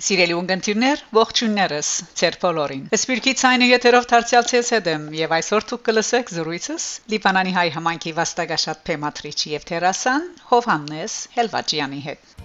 Սիրելի ունգընտիրներ, ողջույններս, ծեր բոլորին։ Սպիրկի ցայնը եթերով դարձյալցես հետեմ եւ այսօր դուք կլսեք զրույցս Լիբանանի հայ համայնքի վաստակաշատ Փեմատրիչ եւ Տերասան Հովհաննես Հելվաջյանի հետ։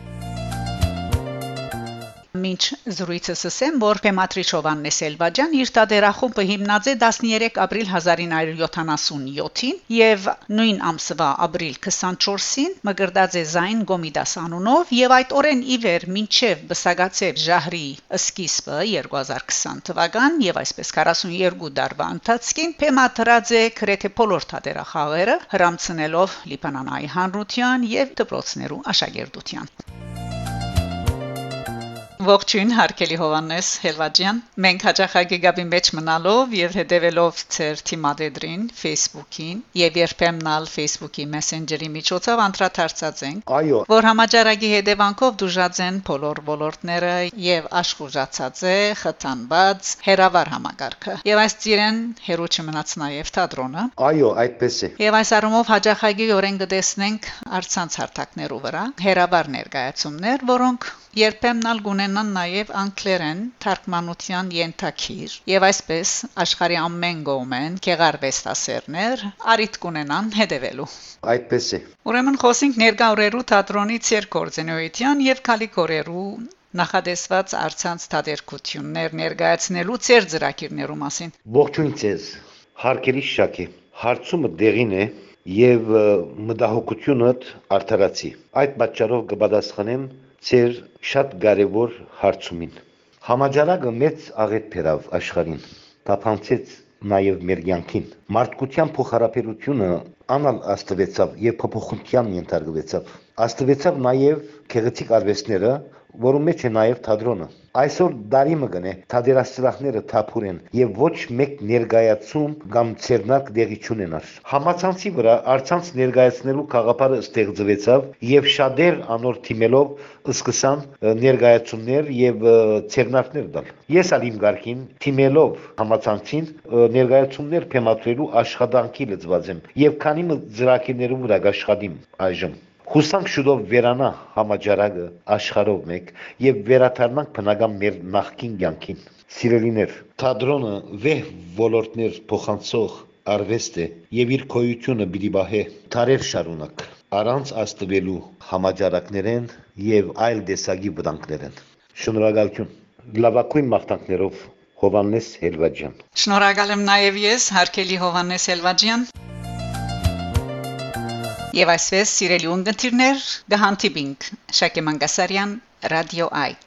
Մինչ զրույցս ասեմ, որ Պեմատրիչով Աննեսելվաջան իր տադերախումբը հիմնած է 13 ապրիլ 1977-ին եւ նույն ամսվա ապրիլ 24-ին մգրդած է Զայն Գոմիդաս անունով եւ այդ օրեն ի վեր մինչեւ Բսագացեվ Ժահրի սկիզբը 2020 թվական եւ այսպես 42 դարվա ընթացքին Պեմատրաձե քրեթե բոլոր տադերախաղերը հрамցնելով Լիբանանայի հանրության եւ դպրոցներու աշակերտության։ Ողջույն հարկելի Հովանես Հելվաջյան մենք հաջախագի գաբի մեջ մնալով եւ հետեւելով ծեր թիմադեդրին Facebook-ին եւ երբեմնալ Facebook-ի Messenger-ի միջոցով անդրադարձած ենք Այո որ համաճարակի հետևանքով դժուժած են բոլոր ոլորտները եւ աշխուժացած է խթանված հերավար համագարքը եւ այս ծիրեն հերոչը մնաց նաեւ թատրոնը Այո այդպես է Եվ այս առումով հաջախագի օրեն կտեսնենք արցանց հարթակներու վրա հերավար ներկայացումներ, որոնք երբեմն գունենան նաև անգլերեն թարգմանության ենթակիր եւ այսպես աշխարհի ամեն գոմեն քեղարվեստասերներ արիտ կունենան հետևելու այդպես է ուրեմն խոսենք ներկա օրերու թատրոնի ցերկորձենոյության եւ քալիկորերու նախադեсված արցանց թադերկություններ ներկայացնելու ծեր ծրագիրներու մասին ողջույն ձեզ հարկելի շակի հարցումը դեղին է եւ մտահոգությունը արդարացի այդ պատճառով կպատասխանեմ ծեր շատ կարևոր հարցումին։ Համաճարակը մեծ աղետ բերավ աշխարհին։ Տափանցեց նաև մեր յանքին։ Մարդկության փոխհարաբերությունը անալ աստվեցավ եւ փոփոխության ենթարկվեցավ։ Աստվեցավ նաև քեղեցիկ արվեստները, որում մեջ է նաև թատրոնը։ Այսօր դարի մգն է թադերասրահները թափուրեն եւ ոչ մեկ ներգայացում կամ ցերնակ դեղի չունենար։ Համացանցի վրա արցանց ներգայացնելու խաղապարը ստեղծվեցավ եւ շատեր անոր թիմելով սկսան ներգայացումներ եւ ցերնակներ տալ։ Ես ալ իմ ղարքին թիմելով համացանցին ներգայացումներ փեմատրելու աշխատանքի լծված եմ եւ քանի մը ծրագիրներում վրա աշխատիմ այժմ Հուսանք շուտով վերանա համաճարակը աշխարհով մեկ եւ վերաթարնանք բնական մեր նախկին կյանքին։ Սիրելիներ, թատրոնը վեհ ոլորտներ փոխանցող արվեստ է եւ իր քոյությունը պիտի բահե տարեր շարունակ առանց աստվելու համաճարակներեն եւ այլ դեսագի վտանգներեն։ Շնորհակալություն։ Լավակույն մաղթանքներով Հովանես Հելվաջյան։ Շնորհակալ եմ նաև ես, հարկելի Հովանես Հելվաջյան։ Եվ այսպես, սիրելի ունգընտիրներ, գահանտիբինգ Շակե Մանգասարյան, Ռադիո Այ